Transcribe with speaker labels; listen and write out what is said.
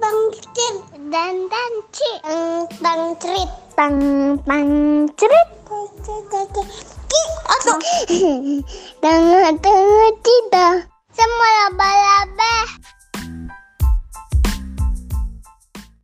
Speaker 1: tangcrit
Speaker 2: dan tanci tangcrit tang tangcrit tang tang tang